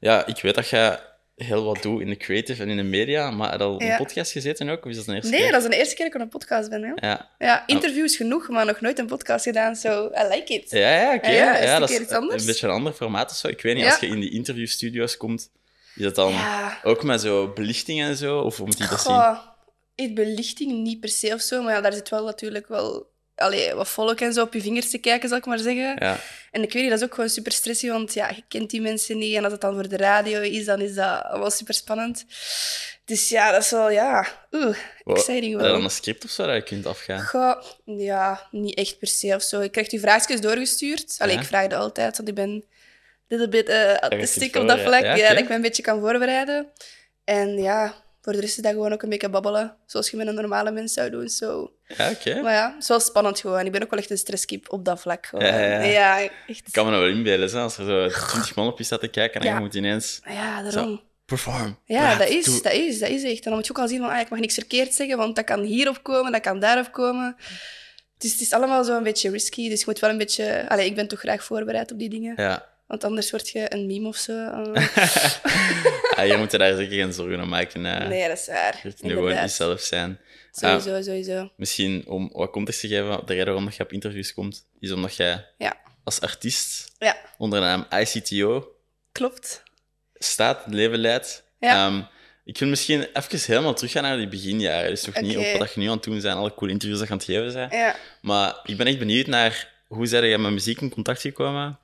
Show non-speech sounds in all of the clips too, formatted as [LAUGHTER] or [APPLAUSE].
ja, ik weet dat jij heel wat doet in de creative en in de media, maar heb je al een podcast gezeten ook? Of is dat een eerste Nee, keer? dat is de eerste keer dat ik op een podcast ben. Hè? Ja, Ja, interviews genoeg, maar nog nooit een podcast gedaan. So, I like it. ja, ja oké. Ja, is een dat keer is iets anders. een beetje een ander formaat of zo. Ik weet niet, Ja. als je in die interviewstudio's komt, is dat dan Ja. ook met zo belichting en zo? Of hoe moet je dat zien? Goh, echt belichting niet per se of zo, maar ja, daar zit wel natuurlijk wel allee, wat volk en zo op je vingers te kijken, zal ik maar zeggen. Ja, En ik weet niet, dat is ook gewoon super stressig, want ja, je kent die mensen niet. En als het dan voor de radio is, dan is dat wel super spannend. Dus ja, dat is wel, ja, oeh, exciting heb je dan wel. een script of zo dat je kunt afgaan? Goh, ja, niet echt per se of zo. Ik krijg die vraagjes doorgestuurd. Allee, Ja. ik vraag dat altijd, want ik ben little bit uh, artistiek kunt op dat vlak. Ja, dat ik me een beetje kan voorbereiden. En ja, voor de rest is dat gewoon ook een beetje babbelen, zoals je met een normale mens zou doen. Zo. Ja, oké. Maar ja, het is wel spannend gewoon. Ik ben ook wel echt een stresskip op dat vlak. Gewoon. Ja, ja, ja. ja, echt. Ik kan me nou wel inbeelden, hè, als er zo 20 man op je staat te kijken en je moet ineens Ja, daarom. zo, perform. Ja, praat, dat is, doe. dat is, dat is echt. En dan moet je ook al zien van, ah, ik mag niks verkeerd zeggen, want dat kan hierop komen, dat kan daarop komen. Dus het is allemaal zo een beetje risky. Dus je moet wel een beetje... Allee, ik ben toch graag voorbereid op die dingen. Ja. Want anders word je een meme of zo. eh. ja, [LAUGHS] je moet er daar zeker geen zorgen om maken. nee, dat is waar. Je kunt nu gewoon jezelf zijn. Sowieso, sowieso. Misschien om wat context te geven, de reden waarom je op interviews komt, is omdat jij Ja. als artiest Ja, onder de naam ICTO klopt. staat, het leven leidt. Ja. Ehm, ik wil misschien even helemaal teruggaan naar die beginjaren. Dus toch niet op wat je nu aan het doen bent, alle coole interviews dat je aan het geven bent. Ja. Maar ik ben echt benieuwd naar hoe zijn jij met muziek in contact gekomen?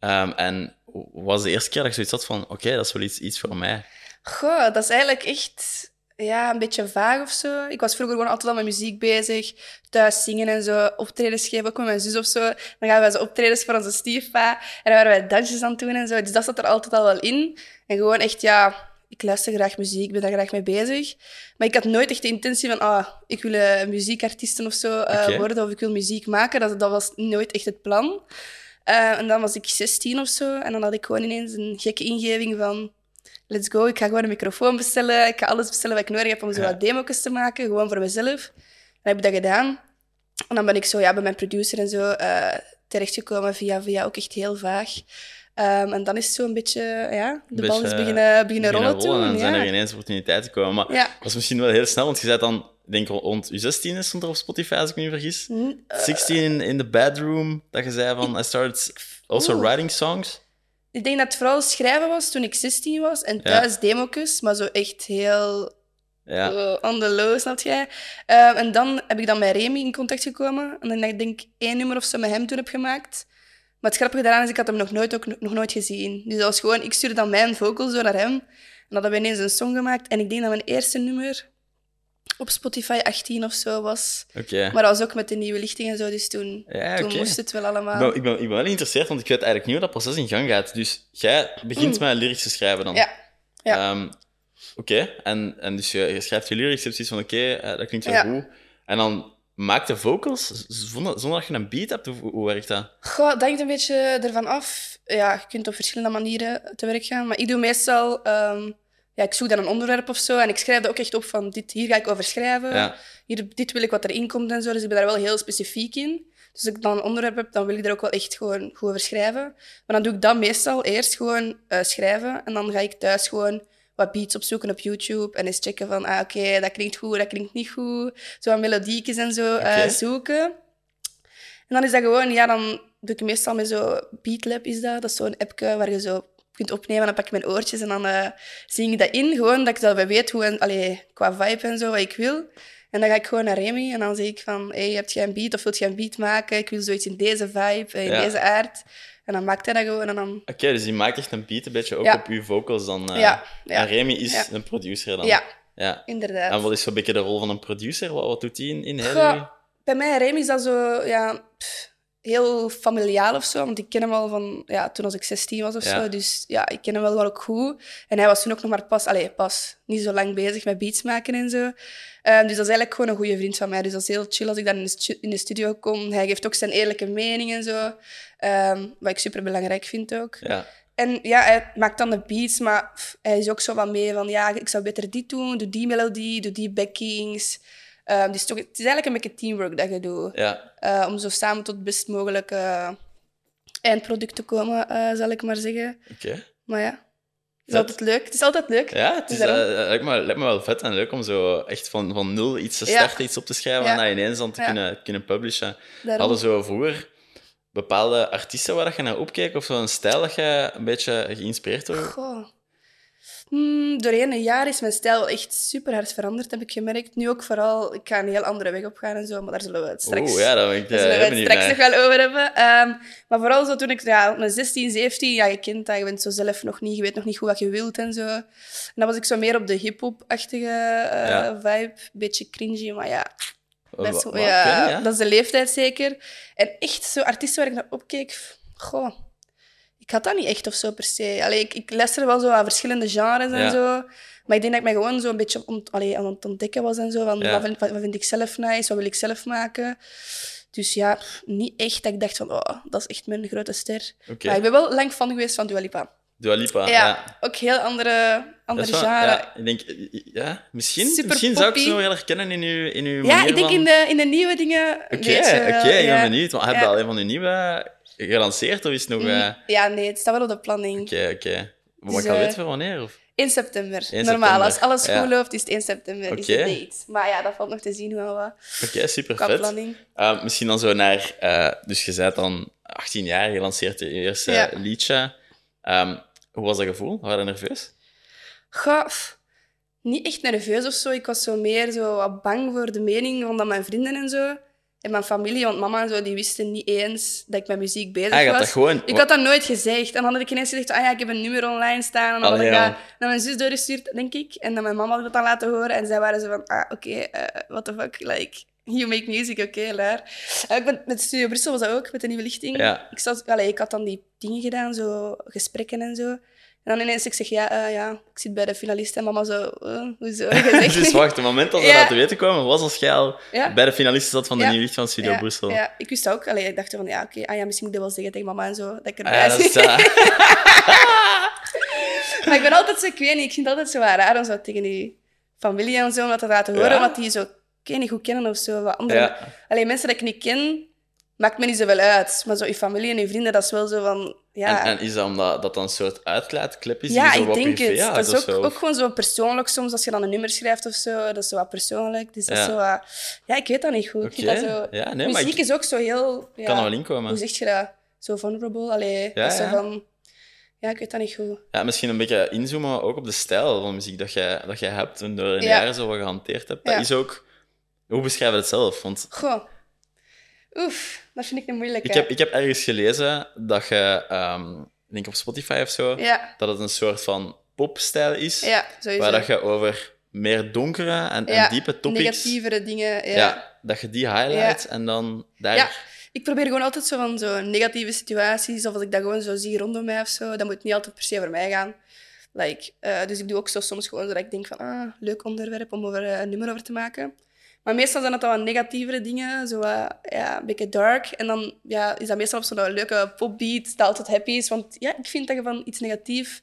Ehm, en was de eerste keer dat je zoiets had van, oké, dat is wel iets, iets voor mij. Goh, dat is eigenlijk echt ja, een beetje vaag of zo. Ik was vroeger gewoon altijd al met muziek bezig. Thuis zingen en zo. Optredens geven, ook met mijn zus of zo. Dan gaan wij zo optredens voor onze stiefpa. En dan waren wij dansjes aan het doen en zo. Dus dat zat er altijd al wel in. En gewoon echt, ja... Ik luister graag muziek, ik ben daar graag mee bezig. Maar ik had nooit echt de intentie van, ah, ik wil eh, muziekartiesten of zo eh, worden, of ik wil muziek maken. Dat, dat was nooit echt het plan. Eh, en dan was ik 16 of zo. En dan had ik gewoon ineens een gekke ingeving van... Let's go, ik ga gewoon een microfoon bestellen. Ik ga alles bestellen wat ik nodig heb om zo Ja. wat demo's te maken. Gewoon voor mezelf. Dan heb ik dat gedaan. En dan ben ik zo ja, bij mijn producer en zo eh, terechtgekomen via via, ook echt heel vaag. Ehm, en dan is het zo een beetje, ja, de bal is beginnen, beginnen rollen en toen. dan zijn er Ja. ineens opportuniteiten gekomen. Maar Ja. dat is misschien wel heel snel, want je zei dan, denk rond je 16 stond er op Spotify, als ik me niet vergis. Hm, 16 in, in the bedroom, dat je zei van, I started also Oeh. writing songs. Ik denk dat het vooral schrijven was toen ik 16 was. En Ja. thuis demo's, maar zo echt heel Ja, eh, on the low, snap jij? Ehm, en dan heb ik dan met Remy in contact gekomen. En dan denk ik één nummer of zo met hem toen heb gemaakt. Maar het grappige daaraan is, ik had hem nog nooit, ook nog, nog nooit gezien. Dus dat was gewoon, ik stuurde dan mijn vocals door naar hem. En dan hadden we ineens een song gemaakt. En ik denk dat mijn eerste nummer op Spotify 18 of zo was. Maar dat was ook met de nieuwe lichting en zo, dus toen, Ja, toen oké. moest het wel allemaal. ik, ben, ik ben wel geïnteresseerd, want ik weet eigenlijk niet hoe dat proces in gang gaat. Dus jij begint met lyrics te schrijven dan? Mm. Ja. Ja. Ehm, oké, en, en dus je, je schrijft je lyrics, je hebt zoiets van, oké, eh, dat klinkt wel Ja. goed. En dan maak je vocals zonder, zonder dat je een beat hebt? Hoe, hoe werkt dat? Goh, dat hangt een beetje ervan af. Ja, je kunt op verschillende manieren te werk gaan. Maar ik doe meestal... ehm, ja, ik zoek dan een onderwerp of zo. En ik schrijf dat ook echt op van... Dit, hier ga ik over schrijven. Ja. Hier, dit wil ik wat erin komt en zo. Dus ik ben daar wel heel specifiek in. Dus als ik dan een onderwerp heb, dan wil ik daar ook wel echt gewoon goed over schrijven. Maar dan doe ik dat meestal eerst gewoon eh, schrijven. En dan ga ik thuis gewoon wat beats opzoeken op YouTube. En eens checken van... Ah, oké, dat klinkt goed, dat klinkt niet goed. Zo wat melodiekjes en zo eh, zoeken. En dan is dat gewoon, ja, dan doe ik meestal met zo Beatlab is dat. Dat is zo'n appje waar je zo kunt opnemen. Dan pak ik mijn oortjes en dan eh zing ik dat in. Gewoon dat ik zelf weet hoe, en, allee, qua vibe en zo, wat ik wil. En dan ga ik gewoon naar Remy en dan zeg ik van, hey, heb jij een beat of wilt jij een beat maken? Ik wil zoiets in deze vibe, in Ja. deze aard. En dan maakt hij dat gewoon en dan... Oké, dus die maakt echt een beat een beetje ook Ja. op je vocals dan. eh. Ja, ja. En Remy is een producer dan? Ja, ja. inderdaad. En wat is zo'n beetje de rol van een producer? Wat, wat doet die in, in Hillary? bij mij, Remy, is dat zo ja, pff, heel familiaal of zo. Want ik ken hem al van ja, toen als ik 16 was of Ja. zo. Dus ja, ik ken hem wel, wel ook goed. En hij was toen ook nog maar pas, allez, pas niet zo lang bezig met beats maken en zo. Ehm, dus dat is eigenlijk gewoon een goede vriend van mij. Dus dat is heel chill als ik dan in de, stu- in de studio kom. Hij geeft ook zijn eerlijke mening en zo. Ehm, wat ik super belangrijk vind ook. Ja. En ja, hij maakt dan de beats, maar hij is ook zo van mee van ja, ik zou beter dit doen, doe die melodie, doe die backings. Dus toch, het is eigenlijk een beetje teamwork dat je doet. Ja. eh, om zo samen tot het best mogelijke eindproduct te komen, eh, zal ik maar zeggen. Oké. Maar ja, is altijd leuk. Het is altijd leuk. Ja, het is, Dus eh, daarom. lijkt, me, lijkt me wel vet en leuk om zo echt van, van nul iets te Ja. starten, iets op te schrijven Ja. en dat ineens dan te kunnen, kunnen publishen. Daarom. Hadden zo vroeger bepaalde artiesten waar je naar opkeek of zo'n stijl dat je een beetje geïnspireerd door? Goh. Hmm, doorheen een jaar is mijn stijl echt super hard veranderd, heb ik gemerkt. Nu ook vooral, ik ga een heel andere weg op gaan en zo, maar daar zullen we het straks, Oeh, ja, ik daar eh, zullen we het straks nog wel over hebben. Ehm, maar vooral zo toen ik ja, op mijn 16, 17, ja, je kent dat, je bent zo zelf nog niet, je weet nog niet goed wat je wilt en zo. En dan was ik zo meer op de hip-hop-achtige eh, Ja. vibe. Beetje cringy, maar ja, Oh, dat ja, ja. dat is de leeftijd zeker. En echt zo artiesten waar ik naar opkeek, goh, ik had dat niet echt of zo per se. Allee, ik, ik luisterde wel zo aan verschillende genres en Ja. zo. Maar ik denk dat ik mij gewoon zo een beetje ont, allee, aan het ontdekken was en zo. Van, Ja. wat, vind, wat, wat vind ik zelf nice? Wat wil ik zelf maken? Dus ja, niet echt dat ik dacht van, oh, dat is echt mijn grote ster. Maar ik ben wel lang fan geweest van Dua Lipa. Dua Lipa, ja, ja. ook heel andere, andere wel- genre. ja, ik denk, ja, misschien, Super misschien zou ik ze nog heel herkennen in uw, in uw Ja, ik denk van... in de, in de nieuwe dingen. Oké, oké, ik ben ja. benieuwd. Maar heb je al een van de nieuwe gelanceerd of is het nog... eh, Mm, Ja, nee, het staat wel op de planning. Oké, oké. Maar Dus, ik al eh, weten voor wanneer? Of? 1 september. 1 Normaal, september. als alles Ja. goed loopt, is het 1 september is date. Maar ja, dat valt nog te zien hoe wat Oké, super vet. planning. Uh, misschien dan zo naar... eh, dus je bent dan 18 jaar, je lanceert je eerste Ja. liedje. Ehm, hoe was dat gevoel? Was je nerveus? Pff, niet echt nerveus of zo. Ik was zo meer zo wat bang voor de mening van mijn vrienden en zo. En mijn familie, want mama en zo, die wisten niet eens dat ik met muziek bezig Ah, was. dat gewoon... Ik had dat nooit gezegd. En dan had ik ineens gezegd, ah ja, ik heb een nummer online staan. En dan Allee, had ik dat naar mijn zus doorgestuurd, denk ik. En dan mijn mama had dat dan laten horen. En zij waren zo van, ah, oké, eh, what the fuck, like... You make music, oké, laar. En ik ben, met Studio Brussel was dat ook, met de nieuwe lichting. Ja. Ik, zat, allee, ik had dan die dingen gedaan, zo gesprekken en zo. En dan ineens ik zeg, ja, eh, ja, ik zit bij de finalist. En mama zo, eh, hoezo? [LAUGHS] [LAUGHS] Dus wacht, het moment dat ze Ja. dat te weten kwamen, was als jij al Ja. bij de finalisten zat van de Ja. nieuwe licht van Studio Brussel. Ja, ik wist dat ook. Allee, ik dacht van, ja, oké, ah, ja, misschien moet ik dat wel zeggen tegen mama en zo, dat ik Ah, erbij ja, dat zit. [LAUGHS] Maar ik ben altijd zo, ik weet niet, ik vind het altijd zo raar om zo tegen die familie en zo om dat te laten horen, omdat die zo, ik weet niet goed kennen of zo. Wat andere. Alleen mensen die ik niet ken, maakt me niet zoveel uit. Maar zo je familie en je vrienden, dat is wel zo van, ja... En, en is dat omdat dat dan een soort uitlaatklep is? ja, zo ik denk privé het. Dat is ook, gewoon zo persoonlijk soms, als je dan een nummer schrijft of zo, dat is zo wat persoonlijk. Dus dat is Ja. zo wat... Ja, ik weet dat niet goed. Dat zo... Ja, nee, maar Muziek ik is ook zo heel... Ja, kan er wel inkomen. Hoe zeg je dat? Zo vulnerable. Allee, Ja, zo ja. van... Ja, ik weet dat niet goed. Ja, misschien een beetje inzoomen ook op de stijl van muziek dat jij, dat jij hebt en door in de Ja. jaren zo wat gehanteerd hebt. Dat Ja. is ook... Hoe beschrijf je het zelf? Want Goh. Oef, dat vind ik een moeilijke. ik heb, ik heb ergens gelezen dat je, ehm, ik denk op Spotify of zo, Ja, dat het een soort van popstijl is, ja, waar dat je over meer donkere en, Ja, en diepe topics... Negatievere dingen, ja. ja. dat je die highlight en dan daar... Ja. Ik probeer gewoon altijd zo van zo negatieve situaties, of als ik dat gewoon zo zie rondom mij of zo, dat moet niet altijd per se over mij gaan. Like, eh, dus ik doe ook zo soms gewoon zo dat ik denk van, ah, leuk onderwerp om over, eh, een nummer over te maken. Maar meestal zijn dat dan wat negatievere dingen, zo wat, ja, een beetje dark. En dan ja, is dat meestal op zo'n leuke popbeat dat altijd happy is. Want ja, ik vind dat je van iets negatief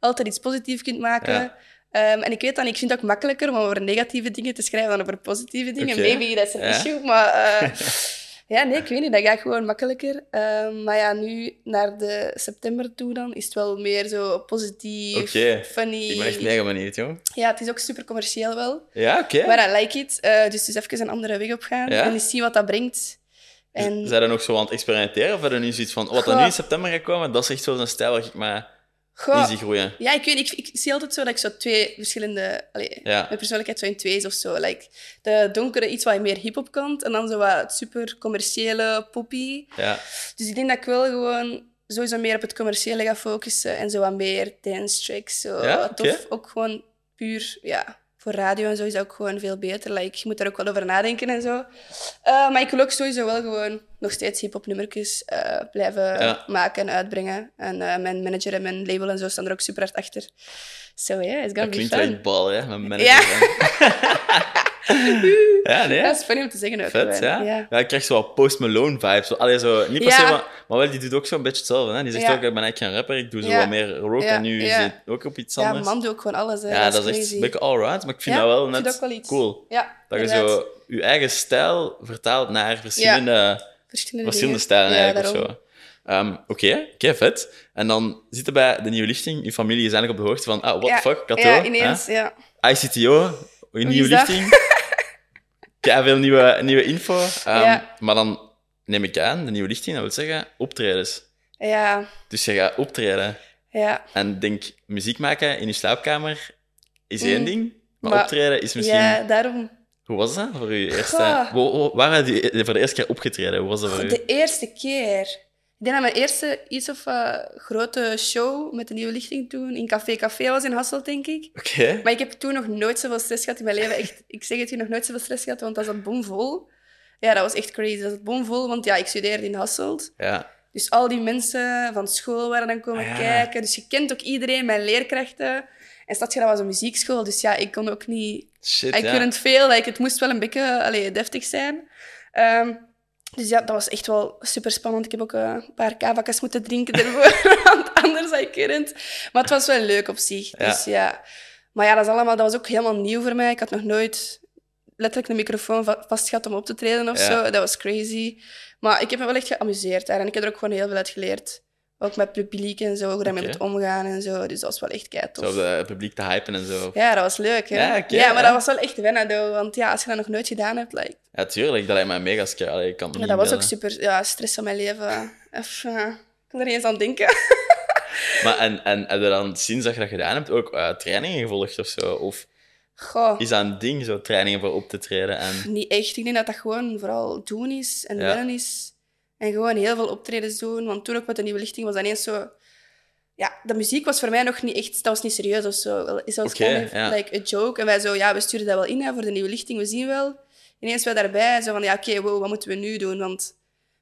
altijd iets positiefs kunt maken. Ja. Ehm, en ik weet dan, ik vind het ook makkelijker om over negatieve dingen te schrijven dan over positieve dingen. Maybe is een Ja. issue, maar... eh, [LAUGHS] ja, nee, ik weet niet. Dat gaat gewoon makkelijker. Ehm, maar ja, nu naar de september toe dan, is het wel meer zo positief, funny. Ik ben echt mega benieuwd, joh. Ja, het is ook super commercieel wel. Ja, oké. Maar I like it. Eh, dus is even een andere weg op gaan Ja? en eens zien wat dat brengt. En... Zijn er nog zo aan het experimenteren? Of hebben nu zoiets van, wat er nu in september gaat komen, dat is echt zo'n stijl waar ik maar Goh, groeien. Ja, ik weet. Ik, ik zie altijd zo dat ik zo twee verschillende... Allee, Ja. Mijn persoonlijkheid zo in twee is of zo. Like, de donkere, iets wat meer hip-hop kant. En dan zo wat super commerciële, poppy. Ja. Dus ik denk dat ik wel gewoon sowieso meer op het commerciële ga focussen. En zo wat meer dance tracks. Zo Ja, tof. Ook gewoon puur, ja... Voor radio en zo is dat ook gewoon veel beter. Like, je moet daar ook wel over nadenken en zo. Eh, maar ik wil ook sowieso wel gewoon nog steeds hip-hop nummertjes eh, blijven Ja. maken en uitbrengen. En eh, mijn manager en mijn label en zo staan er ook super hard achter. So yeah, it's gonna Dat be klinkt fun. echt bal, hè, met manager. Ja. [LAUGHS] [LAUGHS] ja, nee. Dat is funny om te zeggen ook. Vet, ja? ja. ja. ik krijg zo Post Malone vibes. Zo, allee, zo, niet per Ja. se, maar, maar wel, die doet ook zo'n beetje hetzelfde. Hè? Die zegt Ja. ook, ik ben eigenlijk geen rapper, ik doe zo Ja. wat meer rock Ja, en nu ja. het ook op iets Ja, anders. man doet ook gewoon alles. Hè. ja, dat is echt een beetje allround, maar ik vind Ja, dat wel net wel cool. Ja, Dat je zo je eigen stijl vertaalt naar verschillende, verschillende, stijlen Ja, eigenlijk of zo. Ehm, Oké, oké, vet. En dan zitten bij de nieuwe lichting, je familie is eigenlijk op de hoogte van, ah, what ja, the fuck, Kato, Ja, ineens, ja. hè? ICTO, een nieuwe lichting. [LAUGHS] Kei veel nieuwe, nieuwe info. Ehm, Ja. Maar dan neem ik aan, de nieuwe lichting, dat wil zeggen optredens. Ja, Dus je gaat optreden. ja. En denk, muziek maken in je slaapkamer is één Mm. ding, maar, Maar- optreden is misschien... Ja, daarom. Hoe was dat voor je eerste... Goh. Waar had je voor de eerste keer opgetreden? Hoe was dat voor u? De eerste keer. Ik denk dat mijn eerste iets of eh, grote show met de nieuwe lichting toen in Café Café was in Hasselt, denk ik. Oké. Maar ik heb toen nog nooit zoveel stress gehad in mijn leven. Echt, ik zeg het je, nog nooit zoveel stress gehad, want dat zat bomvol. Ja, dat was echt crazy. Dat zat bomvol, want ja, ik studeerde in Hasselt. Ja. Dus al die mensen van school waren dan komen Ah, ja. kijken. Dus je kent ook iedereen, mijn leerkrachten. En Stadje, was een muziekschool, dus ja, ik kon ook niet... Shit, ik ja. veel, like, het moest wel een beetje allee, deftig zijn. Ehm, dus ja, dat was echt wel super spannend. Ik heb ook eh, een paar kavakas moeten drinken ervoor, [LAUGHS] want anders had ik. Maar het was wel leuk op zich. Dus ja. Maar ja, dat, is allemaal, dat was ook helemaal nieuw voor mij. Ik had nog nooit letterlijk een microfoon va- vast gehad om op te treden of Ja. zo. Dat was crazy. Maar ik heb me wel echt geamuseerd daar. En ik heb er ook gewoon heel veel uit geleerd. Ook met publiek en zo, hoe daarmee Oké. moet omgaan en zo. Dus dat was wel echt kei Zo tof. op de publiek te hypen en zo. Ja, dat was leuk. Hè? Ja, maar ja. dat was wel echt wennen, though. Want ja, als je dat nog nooit gedaan hebt, like, Ja, tuurlijk. Dat lijkt mij mega scary. Ik kan het ja, dat was ook super ja, stress van mijn leven. [LAUGHS] Even, ik kan er niet eens aan denken. [LAUGHS] Maar en, en heb je dan sinds dat je dat gedaan hebt ook eh, trainingen gevolgd of zo? Of Goh, is dat een ding, zo trainingen voor op te treden? En... niet echt. Ik denk dat dat gewoon vooral doen is en wennen is. En gewoon heel veel optredens doen. Want toen ook met de nieuwe lichting was dat ineens zo... Ja, de muziek was voor mij nog niet echt... Dat was niet serieus of zo. Het was ja. like a joke. En wij zo, ja, we sturen dat wel in hè, voor de nieuwe lichting. We zien wel. Ineens wij daarbij. Zo van, ja, oké, wow, wat moeten we nu doen? Want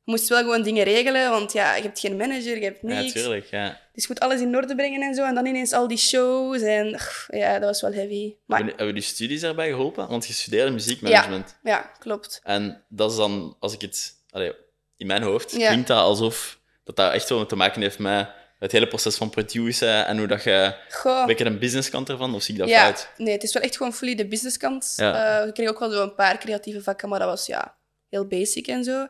je moest wel gewoon dingen regelen. Want ja, je hebt geen manager, je hebt Ja, niks. tuurlijk. Ja. Dus je moet alles in orde brengen en zo. En dan ineens al die shows. En ja, dat was wel heavy. Maar Hebben, hebben die studies daarbij geholpen? Want je studeerde muziekmanagement. ja, klopt. En dat is dan, als ik het... Allee, in mijn hoofd Ja. klinkt dat alsof dat, dat echt wel te maken heeft met het hele proces van produceren en hoe dat je... Goh. Een een businesskant ervan, of zie ik dat ja, fout? nee, het is wel echt gewoon fully de businesskant. Ja. Eh, ik kreeg ook wel zo een paar creatieve vakken, maar dat was ja, heel basic en zo.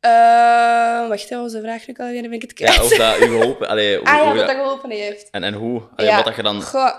Eh, wacht, wat was de vraag nu alweer? Ben ik het kwijt. Ja, of dat u geholpen... [LAUGHS] Allee, hoe, ah ja, hoe wat dat- dat geholpen heeft. en, en hoe? Allee, ja. Wat dat je dan... Goh,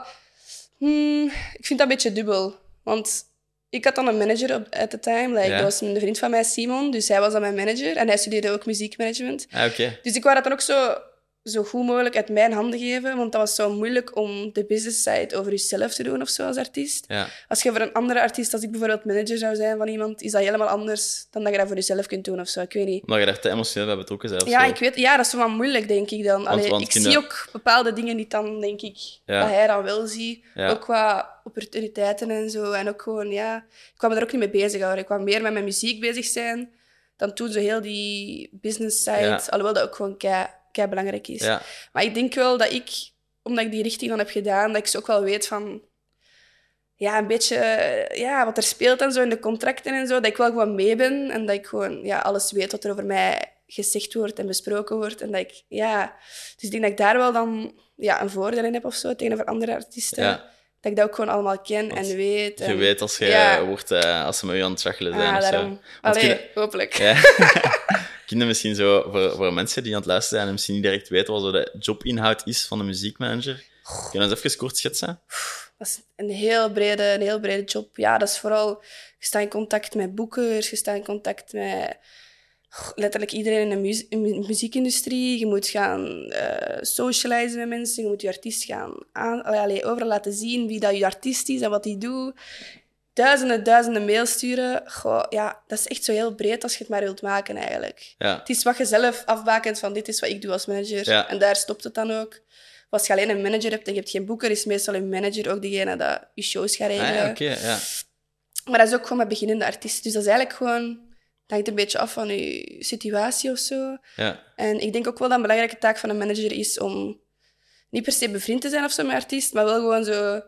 hmm, ik vind dat een beetje dubbel. Want ik had dan een manager op at the time. Like, Ja. Dat was een vriend van mij, Simon. Dus hij was dan mijn manager. En hij studeerde ook muziekmanagement. Ah, oké. Dus ik wou dat dan ook zo, zo goed mogelijk uit mijn handen geven. Want dat was zo moeilijk om de business side over jezelf te doen of zo als artiest. Ja. Als je voor een andere artiest, als ik bijvoorbeeld manager zou zijn van iemand, is dat helemaal anders dan dat je dat voor jezelf kunt doen of zo. Ik weet niet. Omdat je daar te emotioneel bij betrokken bent. of Ja, zo. ik weet, ja, dat is wel moeilijk, denk ik dan. Allee, want ik zie ook bepaalde dingen niet dan, denk ik, Ja. dat hij dan wel ziet. Ja. Ook qua opportuniteiten en zo. En ook gewoon, ja... Ik kwam er ook niet mee bezig houden. Ik kwam meer met mijn muziek bezig zijn dan toen zo heel die business side. Alhoewel dat ook gewoon kei, kei belangrijk is. Ja. Maar ik denk wel dat ik, omdat ik die richting dan heb gedaan, dat ik zo ook wel weet van... Ja, een beetje ja, wat er speelt en zo in de contracten en zo. Dat ik wel gewoon mee ben en dat ik gewoon ja, alles weet wat er over mij gezegd wordt en besproken wordt. En dat ik, ja... Dus ik denk dat ik daar wel dan ja, een voordeel in heb of zo, tegenover andere artiesten. Ja. Dat ik dat ook gewoon allemaal ken Want en weet. Je en- weet als je Ja. wordt, eh, als ze met je aan het zijn Ah, of zo. daarom. Allee, hopelijk. Ja. [LAUGHS] Kinderen misschien zo, voor, voor mensen die aan het luisteren zijn en misschien niet direct weten wat zo de jobinhoud is van een muziekmanager. Kun je dat even kort schetsen? Dat is een heel brede, een heel brede job. Ja, dat is vooral... Je staat in contact met boekers, je staat in contact met letterlijk iedereen in de muzie- in de muziekindustrie. Je moet gaan eh socializen met mensen, je moet je artiest gaan aan, overal laten zien wie dat je artiest is en wat hij doet. Duizenden, duizenden mails sturen. Goh, ja, dat is echt zo heel breed als je het maar wilt maken, eigenlijk. Ja. Het is wat je zelf afbakent van dit is wat ik doe als manager. Ja. En daar stopt het dan ook. Als je alleen een manager hebt en je hebt geen boeker, is meestal een manager ook degene dat je shows gaat Ah, regelen. ja, oké, ja. Maar dat is ook gewoon met beginnende artiesten. Dus dat is eigenlijk gewoon... Het hangt een beetje af van je situatie of zo. ja. En ik denk ook wel dat een belangrijke taak van een manager is om niet per se bevriend te zijn of zo met artiest, maar wel gewoon zo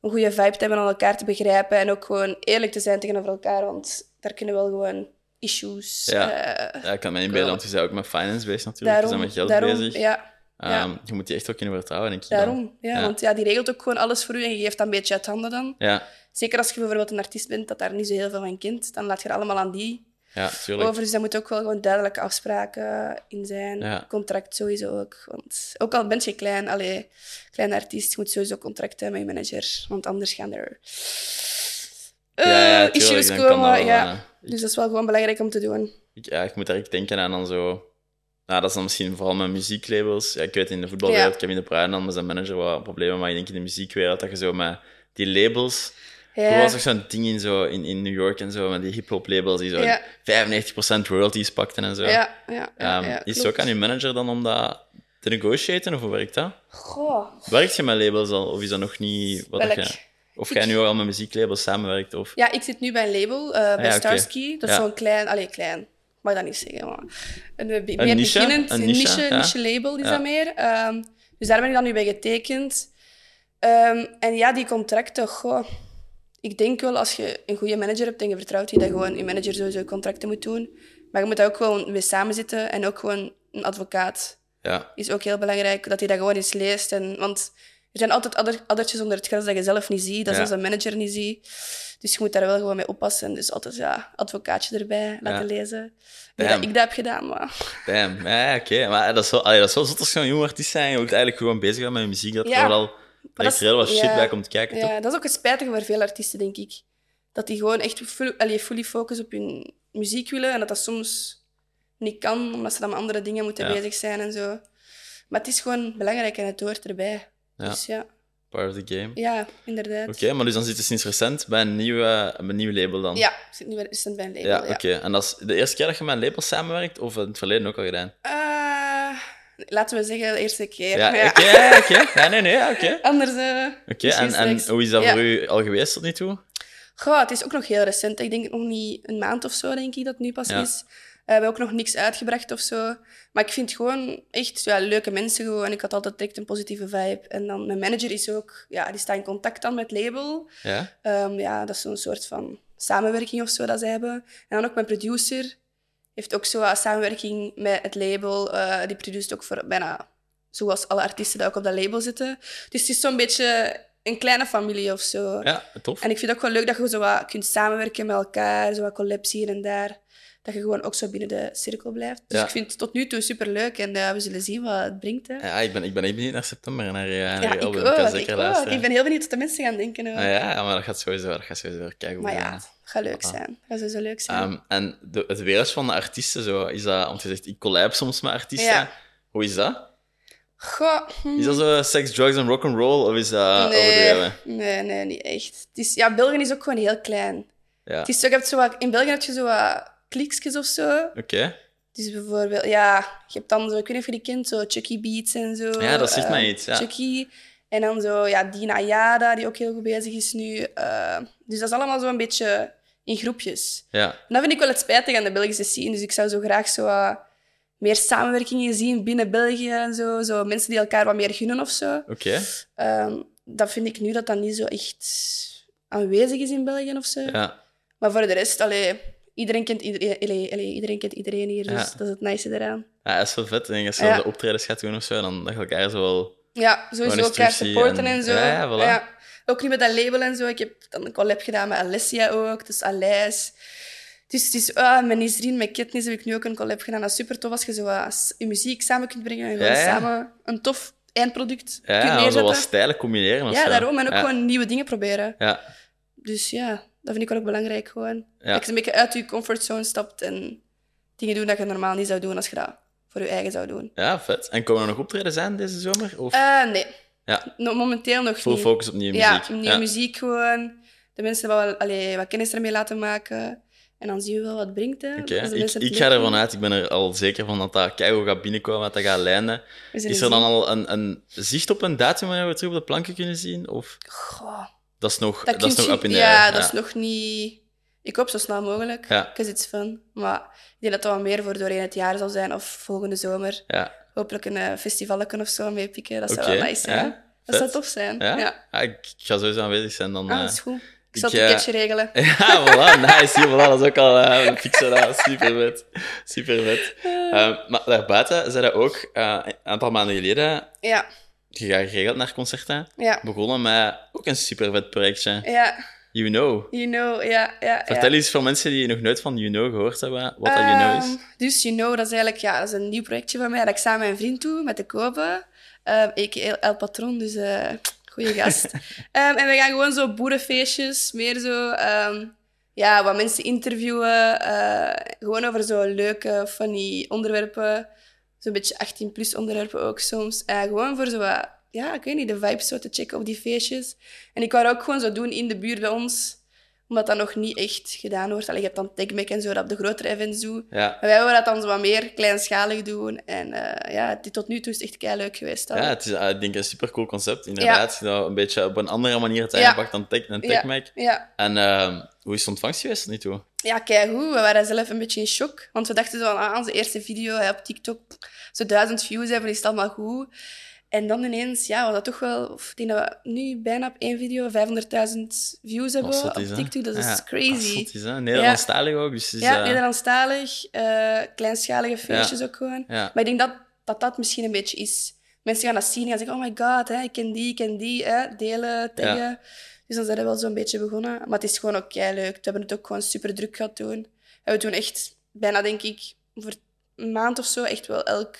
een goede vibe te hebben aan elkaar te begrijpen en ook gewoon eerlijk te zijn tegenover elkaar, want daar kunnen wel gewoon issues... Ja. eh, ja, ik kan me inbeelden, want je bent ook met finance bezig natuurlijk. je daarom, bent met geld daarom, bezig. Ja, ja. Ehm, Je moet die echt ook kunnen vertrouwen, denk ik. daarom. Ja, Ja. Want ja, die regelt ook gewoon alles voor u en je geeft dat een beetje uit handen dan. Ja, Zeker als je bijvoorbeeld een artiest bent dat daar niet zo heel veel van kent, dan laat je het allemaal aan die. Ja, tuurlijk. over. Dus daar moeten ook wel gewoon duidelijke afspraken in zijn. Ja. Contract sowieso ook. Want ook al ben je klein, allee, kleine artiest, je moet sowieso contract hebben met je manager. Want anders gaan er eh, Ja, ja, tuurlijk, issues komen. wel, ja. eh, Dus dat is wel gewoon belangrijk om te doen. Ik, ja, ik moet direct denken aan dan zo... Nou, dat is dan misschien vooral met muzieklabels. Ja, ik weet in de voetbalwereld, Ja. Kevin De Bruyne dan met zijn manager wat problemen, maar ik denk in de muziekwereld dat je zo met die labels... Ja. Toen was er zo'n ding in, zo, in, in New York en zo, met die hip-hop labels die zo Ja. 95% royalties pakten en zo. Ja, ja, ja, Ehm, is het ook aan je manager dan om dat te negotiaten, of hoe werkt dat? Goh, Werkt je met labels al, of is dat nog niet wat welk? je... Of jij nu al met muzieklabels samenwerkt, of... Ja, ik zit nu bij een label, eh, bij Ah. Starsky. Dat is zo'n klein, allee, klein. Ik mag dat niet zeggen, maar een, eh, Een meer niche? beginnend, Een niche, niche, niche label is dat meer. Ehm, dus daar ben ik dan nu bij getekend. Ehm, en ja, die contracten, goh, ik denk wel als je een goede manager hebt en je vertrouwt die, dat gewoon je manager sowieso contracten moet doen. Maar je moet daar ook gewoon mee samenzitten en ook gewoon een advocaat Ja, is ook heel belangrijk, dat hij dat gewoon eens leest. En, want er zijn altijd adder, addertjes onder het gras dat je zelf niet ziet, dat Ja. zelfs een manager niet ziet. Dus je moet daar wel gewoon mee oppassen. Dus altijd, ja, advocaatje erbij laten lezen. Niet dat ik dat heb gedaan, maar... damn. Ja, oké. Maar dat is wel, allee, dat is wel zot als je een jong artiest en je wilt eigenlijk gewoon bezig zijn met je muziek. Dat Ja. er wel dat is- heel wat shit ja. bij komt kijken, toch? Ja, dat is ook het spijtige voor veel artiesten, denk ik. Dat die gewoon echt full, allee, fully focus op hun muziek willen en dat dat soms niet kan, omdat ze dan met andere dingen moeten Ja. bezig zijn en zo. Maar het is gewoon belangrijk en het hoort erbij. Ja. Dus ja, Part of the game. ja inderdaad. Oké, maar dus dan zit je sinds recent bij een, nieuwe, een nieuw label dan? Ja, ik zit nu recent bij een label. Ja, Ja, oké. En dat is de eerste keer dat je met een label samenwerkt, of in het verleden ook al gedaan? Eh, laten we zeggen de eerste keer. Ja, [LAUGHS] Ja. oké, oké. Ja, nee, nee, ja, oké. Anders... eh, Oké, en, en hoe is dat Ja. voor u al geweest tot nu toe? Goh, het is ook nog heel recent. Ik denk nog niet een maand of zo, denk ik, dat het nu pas Ja. is. we hebben ook nog niks uitgebracht of zo. Maar ik vind gewoon echt ja, leuke mensen gewoon. En ik had altijd direct een positieve vibe. En dan mijn manager is ook... Ja, die staat in contact dan met label. Ja? Ehm, ja, dat is zo'n soort van samenwerking of zo dat ze hebben. En dan ook mijn producer heeft ook zo samenwerking met het label. Eh, die produceert ook voor bijna zoals alle artiesten die ook op dat label zitten. Dus het is zo'n beetje een kleine familie of zo. Ja, tof. En ik vind het ook wel leuk dat je zo wat kunt samenwerken met elkaar, zo wat collabs hier en daar. Dat je gewoon ook zo binnen de cirkel blijft. Dus Ja. ik vind het tot nu toe superleuk en eh, we zullen zien wat het brengt. Hè. Ja, ik ben, ik ben echt benieuwd naar september, naar je, naar Ja, ik album. ook. Ik, ook. ben heel benieuwd wat de mensen gaan denken. Ah, ja, maar dat gaat sowieso, dat gaat sowieso kijken. Maar ja, gaat leuk Ah. zijn. Het gaat sowieso leuk zijn. Ehm, en de, het wereld van de artiesten, zo, is dat, want je zegt, ik collab soms met artiesten. Ja. Hoe is dat? Goh, hm. Is dat zo sex, drugs en rock'n'roll, of is dat nee, overdreven? nee, nee, niet echt. Het is, ja, België is ook gewoon heel klein. Ja, Het is zo, je hebt zo wat, in België heb je zo wat kliksjes of zo. oké. Dus bijvoorbeeld, ja, je hebt dan zo, ik weet niet of je die kent, zo Chucky Beats en zo. Ja, dat zegt eh, mij iets, ja. Chucky. En dan zo, ja, Dina Yada, die ook heel goed bezig is nu. eh, dus dat is allemaal zo een beetje in groepjes. Ja, En dat vind ik wel het spijtig aan de Belgische scene. Dus ik zou zo graag zo meer samenwerkingen zien binnen België en zo. Zo mensen die elkaar wat meer gunnen of zo. oké. Ehm, dat vind ik nu dat dat niet zo echt aanwezig is in België of zo. Ja. Maar voor de rest, allee, iedereen, kent iedereen, allee, allee, iedereen kent iedereen hier. Dus Ja. dat is het nice eraan. ja, dat is wel vet. En als je Ja. zo optredens gaat doen of zo, dan dat je elkaar zo wel... Ja, sowieso elkaar supporten en- en, zo. Ja, ja, voilà. Ook nu met dat label en zo. Ik heb dan een collab gedaan met Alessia ook, dus Alès. Dus het is, ah, met Nisreen, met Katniss heb ik nu ook een collab gedaan. Dat is super tof als je zo wat s- je muziek samen kunt brengen en gewoon Ja, ja. samen een tof eindproduct Ja, kunt ja, neerzetten. wat stijlen combineren of ja, zo. daarom. En ook ja. gewoon nieuwe dingen proberen. Ja, Dus ja, dat vind ik wel ook belangrijk gewoon. Ja. Dat je een beetje uit je comfortzone stapt en dingen doen dat je normaal niet zou doen als je dat voor je eigen zou doen. ja, vet. En komen er nog optredens aan deze zomer? Of Eh, nee. Ja. No- momenteel nog full niet. focus op nieuwe Ja, muziek? nieuwe muziek gewoon. De mensen wel, allee, wat kennis ermee laten maken. En dan zien we wel wat het brengt. Hè. De ik, ik ga ervan uit, ik ben er al zeker van dat dat keigoed gaat binnenkomen, dat dat gaat lijnen. Is er dan al een, een zicht op een datum wanneer we terug op de planken kunnen zien? Of Goh, dat is nog, dat dat is kun nog je- up in the Ja, air? dat is nog niet... Ik hoop zo snel mogelijk. Ja. Because it's fun. Maar ik denk dat dat wel meer voor doorheen het jaar zal zijn. Of volgende zomer. Ja, Hopelijk een uh, festivalken of zo meepikken. Dat zou wel nice zijn. ja, Dat zou tof zijn. ja? Ja. Ah, ik, ga sowieso aanwezig zijn dan. Ah, eh. dat is goed. Ik zal het eh, ticketje regelen. [LAUGHS] Ja, voilà, nice. Hier, voilà, dat is ook al uh, een fixen. Super vet. Super vet. Eh, maar daarbuiten zei dat ook, eh, een aantal maanden geleden, Ja, je gaat geregeld naar concerten, ja, begonnen met ook een super vet projectje. ja. You Know. You Know, ja. ja Vertel ja. eens voor mensen die nog nooit van You Know gehoord hebben, wat dat You Know is. Ehm, Dus You Know, dat is eigenlijk ja, dat is een nieuw projectje van mij. Dat ik samen met mijn vriend doe, met de Kobe. Um, a.k.a. El Patron, dus uh, goede gast. um, [LAUGHS] en we gaan gewoon zo boerenfeestjes, meer zo... Um, ja, wat mensen interviewen. Uh, gewoon over zo leuke, funny onderwerpen. Zo'n beetje 18-plus onderwerpen ook soms. Uh, gewoon voor zo wat... Ja, ik weet niet, de vibes zo te checken op die feestjes. En ik wou dat ook gewoon zo doen in de buurt bij ons omdat dat nog niet echt gedaan wordt. Allee, je hebt dan TechMac en zo, dat op de grotere events doen. Ja. Maar wij willen dat dan zo wat meer kleinschalig doen. En uh, ja, dit tot nu toe is het echt kei leuk geweest. Ja, het is uh, ik denk een supercool concept, inderdaad. Ja. Een beetje op een andere manier te aangepakt ja. dan Tech en TechMac. Ja. En uh, hoe is de ontvangst geweest tot nu toe? Ja, kei goed. We waren zelf een beetje in shock. Want we dachten zo van, ah, onze eerste video hè, op TikTok, zo duizend views hebben, is het allemaal goed. En dan ineens, ja, was dat toch wel... Of, ik denk dat we nu bijna op één video 500.000 views hebben is, op TikTok. Dat is ja, crazy. Dat is, Nederlandstalig ja. ook. Dus is, ja, uh... Nederlandstalig. Uh, kleinschalige feestjes ook gewoon. Maar ik denk dat, dat dat misschien een beetje is. Mensen gaan dat zien en gaan zeggen, oh my god, hè, ik ken die, ik ken die. Hè, delen, taggen. Dus dan zijn we wel zo'n beetje begonnen. Maar het is gewoon ook kei leuk. We hebben het ook gewoon super druk gehad toen. En we doen echt bijna, denk ik, voor een maand of zo echt wel elk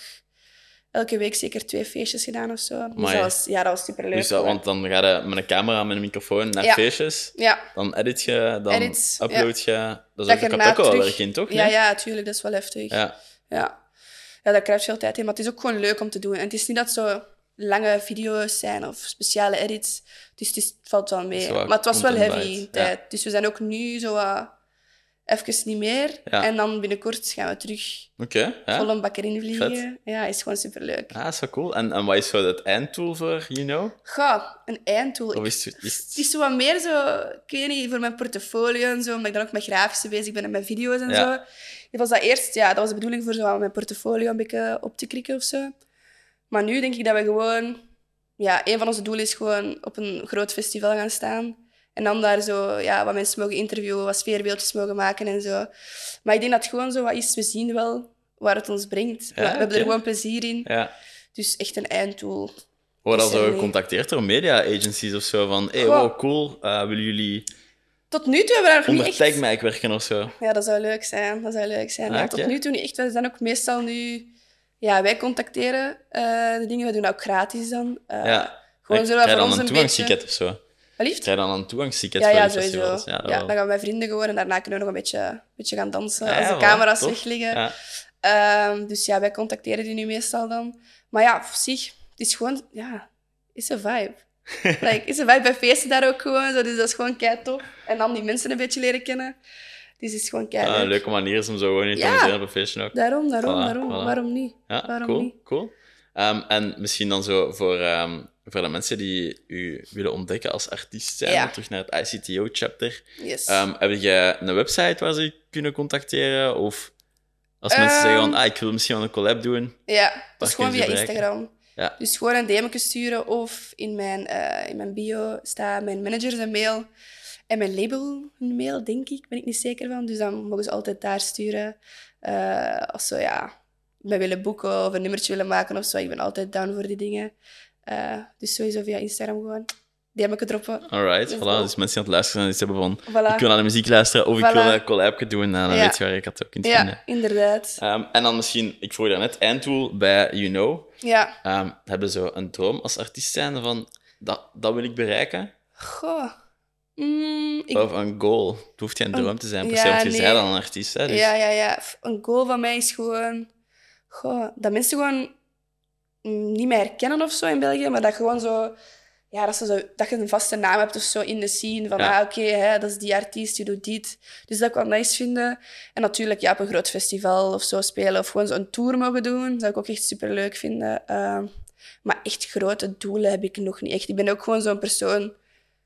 elke week zeker twee feestjes gedaan of zo. Dus dat was, ja, dat was super leuk. Dus dat, want dan ga je met een camera, met een microfoon naar ja. feestjes. Ja. Dan edit je, dan Edit, upload je. Dat is ook, dat ook wel terug- werk in, toch? Ja, Nee? ja, tuurlijk. Dat is wel heftig. Ja. Ja. ja, daar krijg je veel tijd in. Maar het is ook gewoon leuk om te doen. En het is niet dat zo lange video's zijn of speciale edits. Dus het, is, het valt wel mee. wel Maar het was wel heavy tijd. Dus we zijn ook nu zo wat even niet meer. Ja. En dan binnenkort gaan we terug ja. vol een bakker in vliegen. Ja, is gewoon superleuk. Ah, is wel cool. En, en wat is zo het eindtool voor You Know? Ga, een eindtool. Of is het... Is Het is zo wat meer zo, ik weet niet, voor mijn portfolio en zo, omdat ik dan ook met grafische bezig ben en met video's en Ja. zo. Dat was dat eerst, ja, dat was de bedoeling voor zo mijn portfolio een beetje op te krikken of zo. Maar nu denk ik dat we gewoon, ja, een van onze doelen is gewoon op een groot festival gaan staan. En dan daar zo, ja, wat mensen mogen interviewen, wat sfeerbeeldjes mogen maken en zo. Maar ik denk dat het gewoon zo wat is, we zien wel waar het ons brengt. we, we hebben er gewoon plezier in. Ja. Dus echt een einddoel. Word al Is er zo niet. gecontacteerd door media agencies of zo? Van, hey, wow, cool. eh, willen jullie Tot nu toe hebben we daar nog niet echt... Werken of zo? Ja, dat zou leuk zijn. Dat zou leuk zijn. Ah, Ja, tot nu toe niet echt. We zijn ook meestal nu... Ja, wij contacteren eh, de dingen. We doen dat ook gratis dan. Eh, Ja. Gewoon zo voor ons een beetje... of zo? Lief? Krijg je dan een toegangsticket Ja, voor ja, sowieso. festivals? Ja, Ja, dat dan gaan we met vrienden gewoon en daarna kunnen we nog een beetje, een beetje gaan dansen Ja, als de camera's tof. weg liggen. Ja. Ehm, dus ja, wij contacteren die nu meestal dan. Maar ja, op zich, het is gewoon... Ja, is een vibe. [LAUGHS] like, is een vibe bij feesten daar ook gewoon. Zo, dus dat is gewoon kei tof. En dan die mensen een beetje leren kennen. Dus het is gewoon kei Ah, een leuke manier is om zo gewoon in te Ja. amuseren op een feestje ook. Daarom, daarom, Voilà, daarom. voilà. Waarom niet? Ja, Waarom cool. niet? cool. Ehm, en misschien dan zo voor, ehm, voor de mensen die u willen ontdekken als artiest zijn, Ja. terug naar het ICTO-chapter. Yes. Ehm, heb je een website waar ze kunnen contacteren? Of als mensen Ehm, zeggen van, ah, ik wil misschien wel een collab doen. ja, dat is kun gewoon via bereiken? Instagram. Ja. Dus gewoon een DM'tje sturen of in mijn, eh, in mijn bio staat mijn manager zijn mail en mijn label hun mail, denk ik. Ben ik niet zeker van. Dus dan mogen ze altijd daar sturen. Eh, als ze ja, mij willen boeken of een nummertje willen maken of zo. Ik ben altijd down voor die dingen. Eh, dus sowieso via Instagram gewoon DM'tje droppen. Alright, Let's voilà. go. Dus mensen die aan het luisteren zijn, die hebben van, Voilà. ik wil naar de muziek luisteren of ik Voilà. wil een collabje doen, nou, dan Ja. weet je waar je dat ook kunt vinden. Ja, inderdaad. Ehm, en dan misschien, ik vroeg daarnet, eindtool bij You Know. Ja. Ehm, hebben zo een droom als artiest zijn van, dat, dat wil ik bereiken? Goh. Mm, ik Of een goal. Het hoeft geen Een- droom te zijn, per se, want je bent dan een artiest. Hè, dus... Ja, ja, ja. Een goal van mij is gewoon... Goh, dat mensen gewoon niet meer herkennen of zo in België, maar dat gewoon zo... Ja, dat, ze zo, dat je een vaste naam hebt of zo in de scene. Van, Ja. ah, oké, hè, dat is die artiest, die doet dit. Dus dat ik wel nice vinden. En natuurlijk, ja, op een groot festival of zo spelen. Of gewoon zo'n tour mogen doen. Dat zou ik ook echt super leuk vinden. Ehm, maar echt grote doelen heb ik nog niet echt. Ik ben ook gewoon zo'n persoon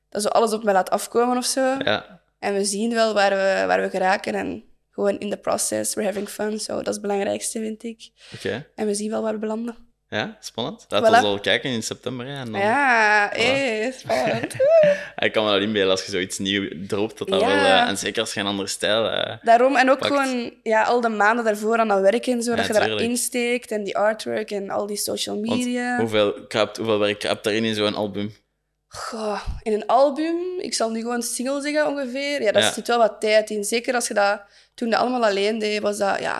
dat zo alles op mij laat afkomen of zo. Ja. En we zien wel waar we, waar we geraken. En gewoon in the process, we're having fun. So, dat is het belangrijkste, vind ik. Oké. En we zien wel waar we belanden. Ja, spannend. Voilà. ons al kijken in september. Hè, en dan... Ja, hé, spannend. [LAUGHS] Ik kan me wel inbeelden als je zoiets nieuw dropt, dat dat Ja. wel... eh, en zeker als je een andere stijl... eh, Daarom, en ook Pakt. gewoon ja, al de maanden daarvoor aan dat werken en zo, Ja, dat je daar tuurlijk. insteekt. En die artwork en al die social want media. hoeveel, kruipt, hoeveel werk kruipt daarin in zo'n album? Goh, in een album, ik zal nu gewoon single zeggen ongeveer. Ja, daar Ja. zit wel wat tijd in. Zeker als je dat toen dat allemaal alleen deed, was dat, ja,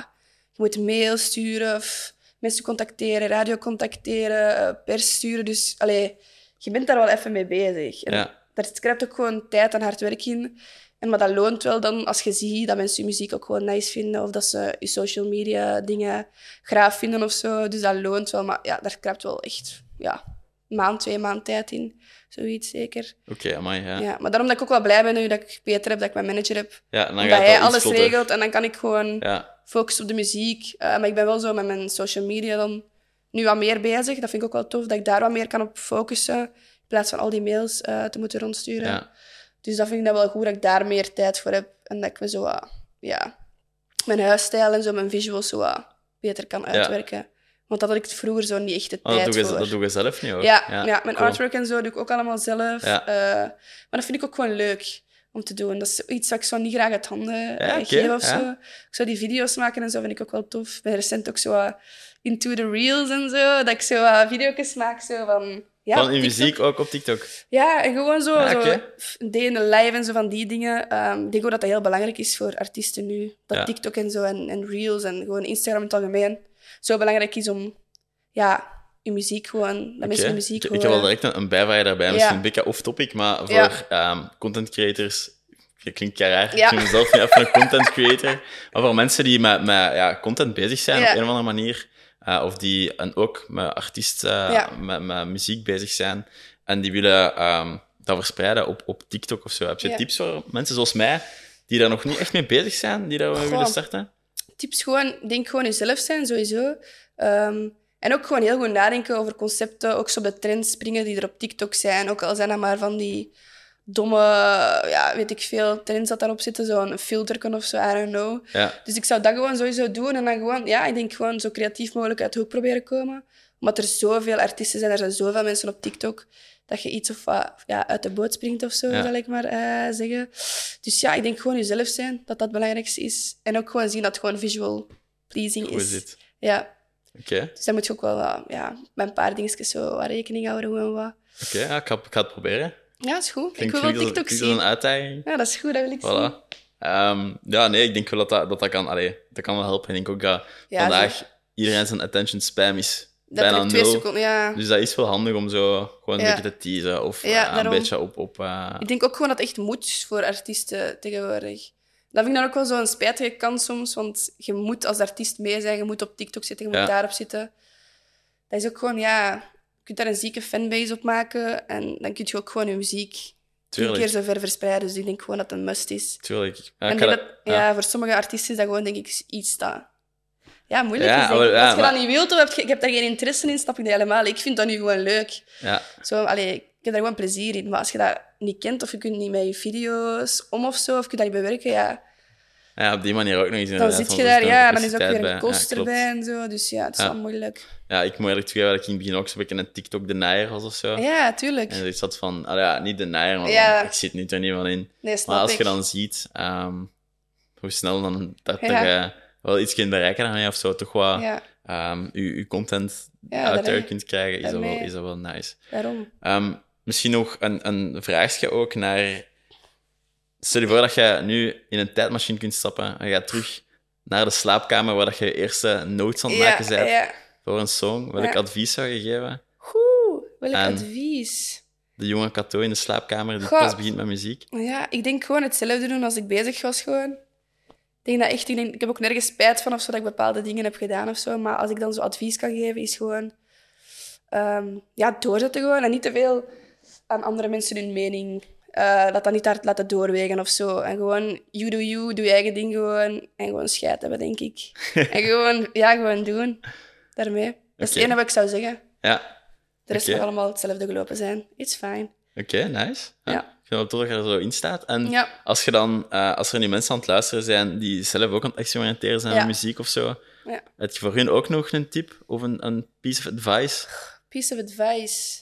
je moet mail sturen of mensen contacteren, radio contacteren, eh, pers sturen. Dus, allee, je bent daar wel even mee bezig. En Ja. Daar krijgt ook gewoon tijd en hard werk in. En maar dat loont wel dan als je ziet dat mensen je muziek ook gewoon nice vinden of dat ze je social media dingen graag vinden of zo. Dus dat loont wel. Maar ja, daar krijgt wel echt ja, een maand, twee maanden tijd in. Zoiets zeker. Oké, amai, ja. Ja. ja. maar daarom dat ik ook wel blij ben nu dat ik Peter heb, dat ik mijn manager heb. dan gaat hij dat iets alles regelt en dan kan ik gewoon Ja, focussen op de muziek. Eh, maar ik ben wel zo met mijn social media dan nu wat meer bezig. Dat vind ik ook wel tof, dat ik daar wat meer kan op focussen. In plaats van al die mails eh, te moeten rondsturen. ja. Dus dat vind ik dan wel goed, dat ik daar meer tijd voor heb. En dat ik me zo ja, mijn huisstijl en zo, mijn visuals zo beter kan uitwerken. Want dat had ik vroeger zo niet echt de Oh, dat, tijd doe je, voor. dat doe je zelf niet, hoor. ja, ja, mijn cool. artwork en zo doe ik ook allemaal zelf. Ja. Eh, maar dat vind ik ook gewoon leuk om te doen. Dat is iets wat ik zo niet graag uit handen eh, Ja, geef of ja. zo. Ik zou die video's maken en zo vind ik ook wel tof. Ik ben recent ook zo wat into the reels en zo. Dat ik zo wat video's maak zo van... Ja, Van TikTok. muziek ook op TikTok. Ja, en gewoon zo, Ja, zo day in the live en zo van die dingen. Ehm, ik denk ook dat dat heel belangrijk is voor artiesten nu. Dat. TikTok en zo en, en Reels en gewoon Instagram in het algemeen zo belangrijk is om ja, je muziek gewoon, dat mensen Oké. de muziek ik, ik heb wel direct een, een bijvraag daarbij. Misschien een beetje off-topic, maar voor Ja. ehm, content creators... Dat klinkt raar. Ja. Ik mezelf niet even een content creator. Maar voor mensen die met, met ja, content bezig zijn op een of andere manier, eh, of die en ook met artiesten, Ja. met, met muziek bezig zijn, en die willen ehm, dat verspreiden op, op TikTok of zo. Heb je tips voor mensen zoals mij, die daar nog niet echt mee bezig zijn, die daar willen starten? tips gewoon, denk gewoon jezelf zijn, sowieso. Ehm, en ook gewoon heel goed nadenken over concepten, ook zo op de trends springen die er op TikTok zijn. Ook al zijn dat maar van die domme, ja, weet ik veel, trends dat daarop zitten, zo'n filter of zo, I don't know. Ja. Dus ik zou dat gewoon sowieso doen en dan gewoon, ja, ik denk gewoon zo creatief mogelijk uit de hoek proberen komen. Omdat er zoveel artiesten zijn, er zijn zoveel mensen op TikTok, dat je iets of wat ja, uit de boot springt of zo, Ja. zal ik maar eh, zeggen. Dus ja, ik denk gewoon jezelf zijn, dat dat het belangrijkste is. En ook gewoon zien dat het gewoon visual pleasing is dit? Ja, Oké, dus dan moet je ook wel ja, met een paar dingetjes zo rekening houden, hoe en wat. oké, ja, ik, ga, ik ga het proberen. Ja, dat is goed. Ik wil wel TikTok klinkt als zien. een uitdaging. Ja, dat is goed, dat wil ik zien. Ehm, ja, nee, ik denk wel dat dat, dat, dat kan... Allee, dat kan wel helpen. Ik denk ook dat Ja, vandaag iedereen zijn attention spam is Dat bijna twee seconden, ja. Dus dat is wel handig om zo gewoon een Ja. beetje te teasen. Of Ja, eh, een beetje op... op eh, Ik denk ook gewoon dat het echt moet voor artiesten tegenwoordig. Dat vind ik dan ook wel zo'n spijtige kant soms, want je moet als artiest mee zijn, je moet op TikTok zitten, je moet Ja. daarop zitten. Dat is ook gewoon, ja, je kunt daar een zieke fanbase op maken en dan kun je ook gewoon je muziek tien Tuurlijk. keer zo ver verspreiden. Dus ik denk gewoon dat het een must is. Tuurlijk. Ja, en dat, dat- ja. ja. voor sommige artiesten is dat gewoon, denk ik, iets dat... Ja, moeilijk Ja, is, denk maar- ik. ja, Als je maar- dat niet wilt of hebt, je, ik heb daar geen interesse in, snap ik dat helemaal. Ik vind dat nu gewoon leuk. Ja. Zo, allee, ik heb daar gewoon plezier in. Maar als je dat niet kent of je kunt niet met je video's om of zo, of je kunt dat niet bewerken, ja, ja, op die manier ook nog eens dan zit want je er daar, ja, dan is ook weer een bij. Ja, kost erbij en zo. Dus ja, het is Ja. wel moeilijk. Ja, ik moet eerlijk toegeven dat ik in het begin ook zo'n beetje een TikTok-denier was of zo. Ja, tuurlijk. En ik zat van, ah ja, niet denier, maar Ja. ik zit nu er niet van in. Nee, Maar als ik. je dan ziet ehm, hoe snel dan dat, Ja. je wel iets kunt bereiken daarmee of zo, toch wat ehm, je, je content uit kunt krijgen, is dat, wel, is dat wel nice. daarom. Ehm, misschien nog een, een vraagje ook naar... Stel je voor dat je nu in een tijdmachine kunt stappen en je gaat terug naar de slaapkamer waar dat je je eerste notes aan het maken bent ja. voor een song. Welk advies zou je geven? Goed, welk En- advies? De jonge Kato in de slaapkamer die Goh. pas begint met muziek. Ja, ik denk gewoon hetzelfde doen als ik bezig was gewoon. Ik denk dat echt, ik, denk, ik heb ook nergens spijt van of zo dat ik bepaalde dingen heb gedaan of zo. Maar als ik dan zo advies kan geven, is gewoon ehm, ja, doorzetten gewoon. En niet te veel aan andere mensen hun mening. eh, dat dat niet hard laten doorwegen of zo. En gewoon, you do you, doe je eigen ding gewoon. En gewoon scheid hebben, denk ik. [LAUGHS] en gewoon, ja, gewoon doen. Daarmee. Dat is het enige wat ik zou zeggen. Ja, De rest Oké. mag allemaal hetzelfde gelopen zijn. It's fine. oké, nice. Ja. Ja. Ik vind het dat er zo in staat. En Ja. als, je dan, eh, als er nu mensen aan het luisteren zijn die zelf ook aan het experimenteren zijn Ja. met muziek of zo, Ja. heb je voor hun ook nog een tip of een, een piece of advice? Piece of advice.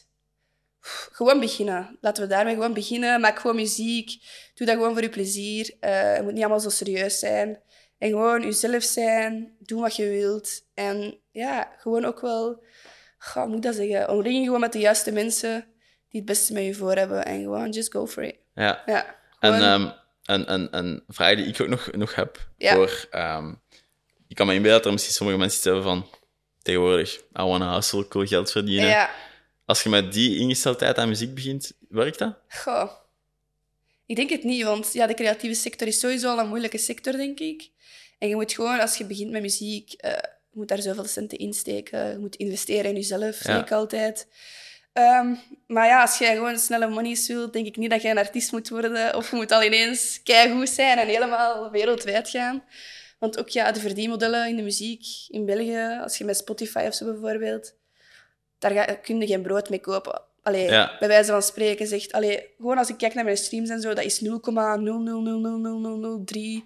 Gewoon beginnen. Laten we daarmee gewoon beginnen. Maak gewoon muziek. Doe dat gewoon voor je plezier. Eh, het moet niet allemaal zo serieus zijn. En gewoon jezelf zijn. Doe wat je wilt. En ja, gewoon ook wel... Goh, hoe moet ik dat zeggen? Omring je gewoon met de juiste mensen die het beste met je voor hebben. En gewoon, just go for it. Ja. Ja. En ehm, een, een, een vraag die ik ook nog, nog heb Ja. voor... ehm, ik kan me inbeelden dat er misschien sommige mensen iets hebben van... Tegenwoordig, I wanna hustle, cool geld verdienen. ja. Als je met die ingesteldheid aan muziek begint, werkt dat? Goh. Ik denk het niet, want ja, de creatieve sector is sowieso al een moeilijke sector, denk ik. En je moet gewoon, als je begint met muziek, eh, je moet daar zoveel centen in steken. Je moet investeren in jezelf, Ja. ik altijd. Ehm, maar ja, als jij gewoon snelle monies wilt, denk ik niet dat je een artiest moet worden. Of je moet al ineens keigoed zijn en helemaal wereldwijd gaan. Want ook ja, de verdienmodellen in de muziek in België, als je met Spotify of zo bijvoorbeeld, daar ga, kun je geen brood mee kopen. Allee, Ja. bij wijze van spreken zegt, allee, gewoon als ik kijk naar mijn streams en zo, dat is 0,0000003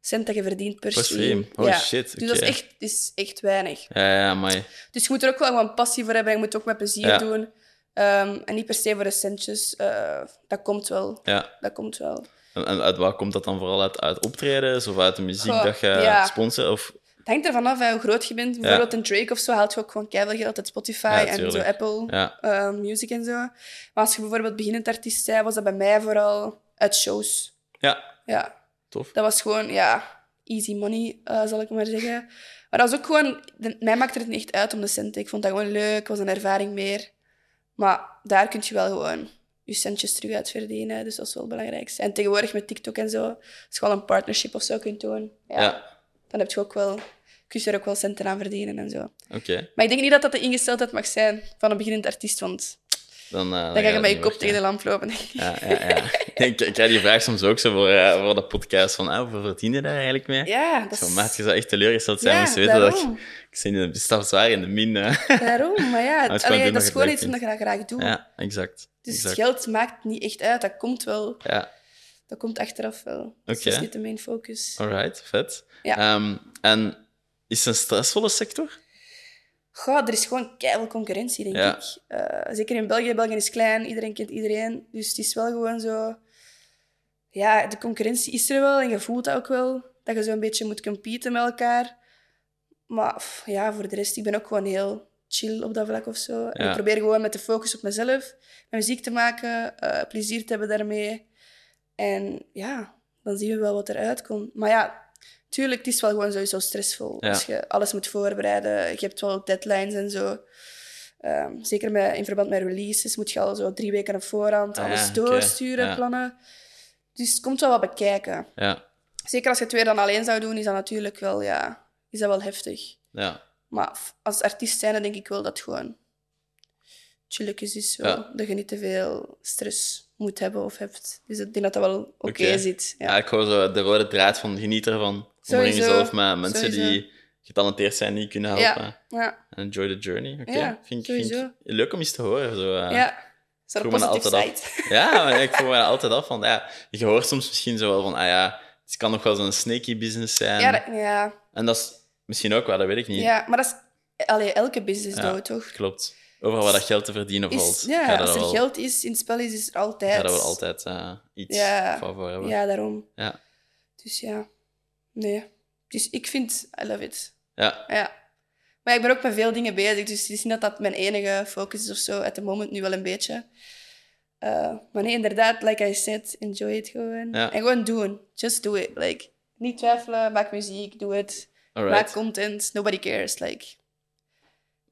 cent dat je verdient per Per stream. stream? Oh, shit, Dus dat is echt, is echt weinig. Ja, ja, maar... Dus je moet er ook wel gewoon passie voor hebben en je moet het ook met plezier Ja. doen. Ehm, en niet per se voor de centjes. Eh, dat komt wel. Ja. Dat komt wel. En, en uit wat komt dat dan vooral uit? Uit optredens of uit de muziek Goh, dat je ja. sponsort? Of... Het hangt ervan af hè, hoe groot je bent. Bijvoorbeeld een Drake of zo haalt je ook gewoon keihard geld uit Spotify en zo. Apple eh, Music en zo. Maar als je bijvoorbeeld beginnend artiest bent, was dat bij mij vooral uit shows. Ja, Ja, tof. dat was gewoon, ja, easy money, eh, zal ik maar zeggen. Maar dat was ook gewoon... de- mij maakte het niet echt uit om de centen. Ik vond dat gewoon leuk, was een ervaring meer. Maar daar kun je wel gewoon je centjes terug uit verdienen. Dus dat is wel het belangrijkste. En tegenwoordig met TikTok en zo, als je gewoon een partnership of zo kunt doen, ja, Ja, dan heb je ook wel, kun je er ook wel centen aan verdienen en zo. oké. Maar ik denk niet dat dat de ingesteldheid mag zijn van een beginnend artiest, want Dan, eh, dan, ga je met je kop tegen de lamp lopen. Ja, ja, ja. [LAUGHS] ik, ik krijg die vraag soms ook zo voor, eh, voor de podcast van, ah, hoeveel verdien je daar eigenlijk mee? Ja, dat Zo, is... maat, je zou echt teleurgesteld zijn Ja, als je weten dat ik, ik zit in de stap zwaar in de min. [LAUGHS] Daarom, maar ja, [LAUGHS] het allee, dat is gewoon iets wat je graag doet. ja, exact. Dus exact. geld maakt niet echt uit, dat komt wel. Ja, Dat komt achteraf wel. Dus Oké. dat is niet de main focus. alright, vet. Ja. Ehm, en is het een stressvolle sector? Goh, er is gewoon keihard concurrentie, denk Ja. ik. Eh, zeker in België. België is klein, iedereen kent iedereen. Dus het is wel gewoon zo... Ja, de concurrentie is er wel en je voelt dat ook wel. Dat je zo een beetje moet competen met elkaar. Maar pff, ja, voor de rest, ik ben ook gewoon heel chill op dat vlak of zo. En ik probeer gewoon met de focus op mezelf, mijn muziek te maken, eh, plezier te hebben daarmee. En ja, dan zien we wel wat eruit komt. Maar ja, tuurlijk, het is wel gewoon sowieso stressvol. Ja. Als je alles moet voorbereiden, je hebt wel deadlines en zo. Ehm, zeker met, in verband met releases moet je al zo drie weken op voorhand Ah, alles ja, doorsturen, plannen. Dus het komt wel wat bekijken. Ja, Zeker als je het weer dan alleen zou doen, is dat natuurlijk wel, ja, is dat wel heftig. ja. Maar als artiest zijn, denk ik wel dat het gewoon chilletjes is. Ja. Dat je niet te veel stress moet hebben of hebt. Dus ik denk dat dat wel oké zit. Ja. Ja, ik hoor zo de rode draad van geniet ervan. Omring jezelf met mensen Sowieso. die getalenteerd zijn, die je kunnen helpen. ja. ja. En enjoy the journey. Oké, Ja, vind, ik- vind ik leuk om eens te horen. Zo, eh. ja. Een vroeg me altijd? Ja, maar ik voel me [LAUGHS] altijd af van, ja, je hoort soms misschien zo wel van, ah ja, het kan nog wel zo'n snaky business zijn. Ja, dat- ja. En dat is misschien ook wel, dat weet ik niet. ja, maar dat is allee, elke business Ja. dood, toch? Klopt. Overal waar dat geld te verdienen valt, Is, ja, als er wel, geld is in het spel, is, is er altijd. ga wel altijd eh, iets Ja. van voor hebben. Ja, daarom. Ja. Dus ja, nee. Dus ik vind, I love it. Ja. Ja. Maar ik ben ook met veel dingen bezig, dus het is niet dat dat mijn enige focus is of zo. At the moment nu wel een beetje. Eh, maar nee, inderdaad, like I said, enjoy it gewoon. Ja. En gewoon doen. Just do it. Like, niet twijfelen, maak muziek, doe het. Maak content, nobody cares. Like,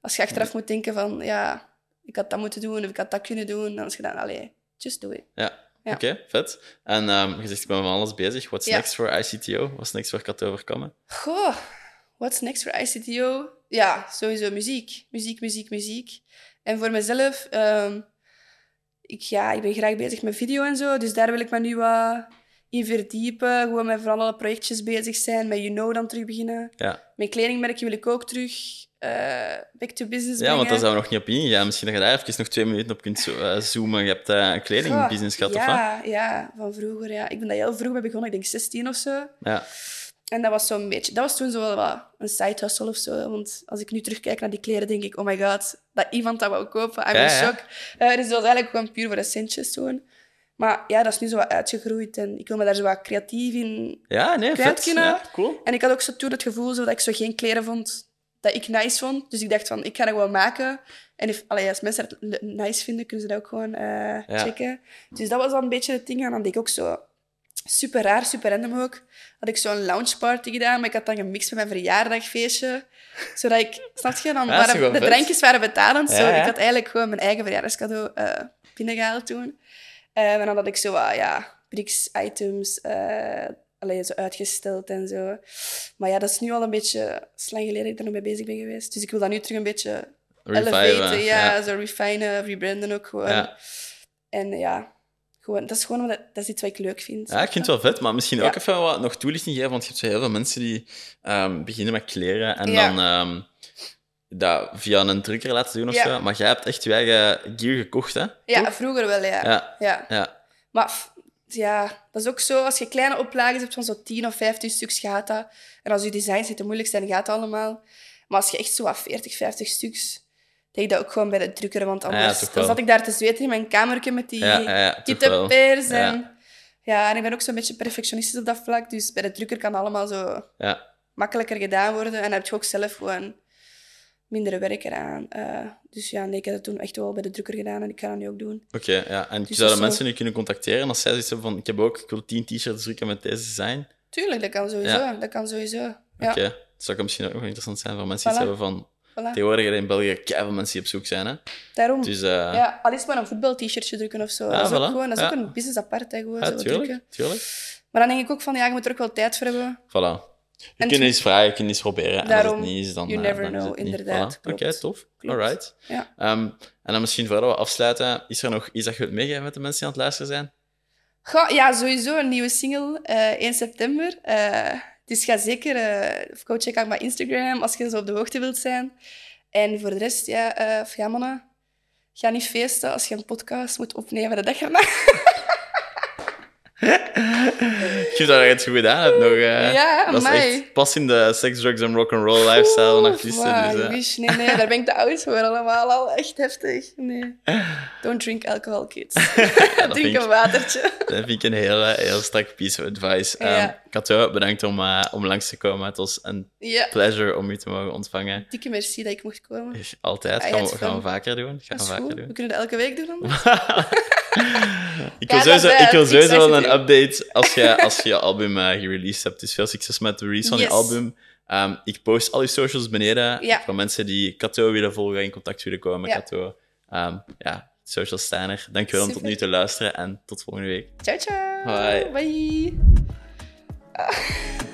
als je achteraf moet denken van, ja, ik had dat moeten doen of ik had dat kunnen doen, dan is je dan, allee, just do it. Ja. Ja. Oké, vet. En ehm je zegt, ik ben van alles bezig. What's Ja. next for ICTO? What's next ik had overkomen? Goh, what's next voor ICTO? Ja, sowieso muziek. Muziek, muziek, muziek. En voor mezelf, ehm, ik, ja, ik ben graag bezig met video en zo, dus daar wil ik me nu wat in verdiepen. Gewoon met vooral alle projectjes bezig zijn, met You Know dan terug beginnen. Ja, Mijn kledingmerkje wil ik ook terug eh, back to business ja want daar zijn we nog niet op ingegaan. Misschien dat je daar even nog twee minuten op kunt zo- eh, zoomen. Je hebt eh, een kledingbusiness gehad, of wat? ja, ja, van vroeger. Ja. Ik ben daar heel vroeg mee begonnen, ik denk 16 of zo. Ja. En dat was zo'n beetje... Dat was toen zo wel wat een side hustle of zo. Want als ik nu terugkijk naar die kleren, denk ik... Oh my god, dat iemand dat wou kopen. I'm Ja, in ja. shock. Eh, dus dat was eigenlijk gewoon puur voor de centjes toen. Maar ja, dat is nu zo wat uitgegroeid. En ik wil me daar zo wat creatief in... Ja, nee, vet. kunnen. Ja, cool. En ik had ook zo toen het gevoel zo dat ik zo geen kleren vond dat ik nice vond. Dus ik dacht van, ik ga dat gewoon maken. En if, allee, als mensen het nice vinden, kunnen ze dat ook gewoon eh, checken. Dus dat was al een beetje het ding. En dan deed ik ook zo super raar, super random ook. Had ik zo'n lounge party gedaan, maar ik had dan gemixt met mijn verjaardagfeestje. Zodat ik, snap je, dan Ja, waren, de vet. drankjes waren betalend. Zo. Ja, ja. Ik had eigenlijk gewoon mijn eigen verjaardagscadeau eh binnengehaald toen. Eh, en dan had ik zo wat, ja, Brix-items eh, allee, zo uitgesteld en zo. Maar ja, dat is nu al een beetje slang geleden dat ik nog mee bezig ben geweest. Dus ik wil dat nu terug een beetje elevaten. Ja, ja. zo refinen, rebranden ook gewoon. Ja. En ja, gewoon, dat is gewoon wat, dat is iets wat ik leuk vind. Ja, ik vind het wel vet, maar misschien ook even wat nog toelichting geven, want je hebt zo heel veel mensen die ehm, beginnen met kleren en dan ehm, dat via een drukker laten doen of Ja. zo. Maar jij hebt echt je eigen gear gekocht, hè? Ja, Toch? vroeger wel, ja. Ja. ja. Ja. Maar ja, dat is ook zo. Als je kleine oplages hebt van zo'n 10 of 15 stuks, gaat dat. En als je designs niet te moeilijk zijn, gaat dat allemaal. Maar als je echt zo wat 40, 50 stuks, deed ik dat ook gewoon bij de drukker. Want anders dan zat ik daar te zweten in mijn kamertje met die Ja, ja. En, ja, en ik ben ook zo'n beetje perfectionistisch op dat vlak. Dus bij de drukker kan het allemaal zo Ja. makkelijker gedaan worden. En dan heb je ook zelf gewoon minder werk eraan. Eh, dus ja, nee, ik heb dat toen echt wel bij de drukker gedaan en ik ga dat nu ook doen. Oké, ja. En Dus zouden mensen nu kunnen contacteren als zij zoiets hebben van, ik heb ook, ik wil 10 t-shirts drukken met deze design. Tuurlijk, dat kan sowieso. Ja. Dat kan sowieso. Ja, Oké, dat zou misschien ook nog interessant zijn voor mensen die Voilà. iets hebben van... voilà. Tegenwoordig in België keiveel mensen die op zoek zijn, hè. Daarom. Dus, eh ja, al is maar een voetbal-t-shirtje drukken of zo. Ja, dat is ook, gewoon, dat is ook een business apart, hè, gewoon zo drukken. tuurlijk, tuurlijk. Maar dan denk ik ook van, ja, je moet er ook wel tijd voor hebben. Voilà. Je kunt eens vragen, je kunt eens proberen. En als Daarom, het niet is, dan... you eh, never dan know, inderdaad, Voilà. Oké, tof. Klopt. Alright. Ja. Ehm, en dan misschien voordat we afsluiten, is er nog iets dat je wilt meegeven met de mensen die aan het luisteren zijn? Goh, ja, sowieso een nieuwe single, eh 1 september. Eh, dus ga zeker, eh of go check out mijn Instagram als je zo op de hoogte wilt zijn. En voor de rest, ja, ja mannen, ga niet feesten als je een podcast moet opnemen de dag erna. Ik vind dat je het goed gedaan hebt nog. eh. Ja, dat is echt pas in de sex, drugs en rock'n'roll lifestyle van artiesten. dus, wish. Nee, nee, daar ben ik te oud voor allemaal al. Echt heftig. Nee. Don't drink alcohol, kids. [LAUGHS] drink een watertje. [LAUGHS] Dat vind ik een heel, eh, heel strak piece of advice. Ja. Kato, bedankt om, eh, om langs te komen. Het was een Ja, pleasure om u te mogen ontvangen. dikke merci dat ik mocht komen. Altijd. I Gaan we, gaan we vaker doen. Gaan we vaker goed. doen. We kunnen dat elke week doen. [LAUGHS] [LAUGHS] Ik wil sowieso, ik wil eh, sowieso fix een update als je, als je album eh, gereleased hebt. Dus veel succes met de release van je album. Ehm, ik post al je socials beneden Ja. voor mensen die Kato willen volgen, in contact willen komen met Ja. Kato. Ehm, ja, socials staan er. Dankjewel om tot nu te luisteren en tot volgende week. Ciao, ciao. Bye. Bye. 啊 [LAUGHS]